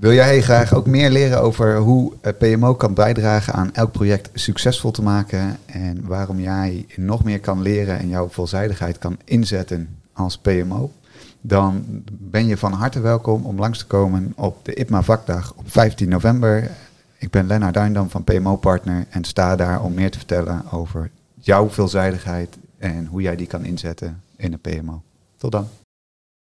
Wil jij graag ook meer leren over hoe PMO kan bijdragen aan elk project succesvol te maken en waarom jij nog meer kan leren en jouw veelzijdigheid kan inzetten als PMO? Dan ben je van harte welkom om langs te komen op de IPMA vakdag op 15 november. Ik ben Lennart Duindam van PMO Partner en sta daar om meer te vertellen over jouw veelzijdigheid en hoe jij die kan inzetten in een PMO. Tot dan.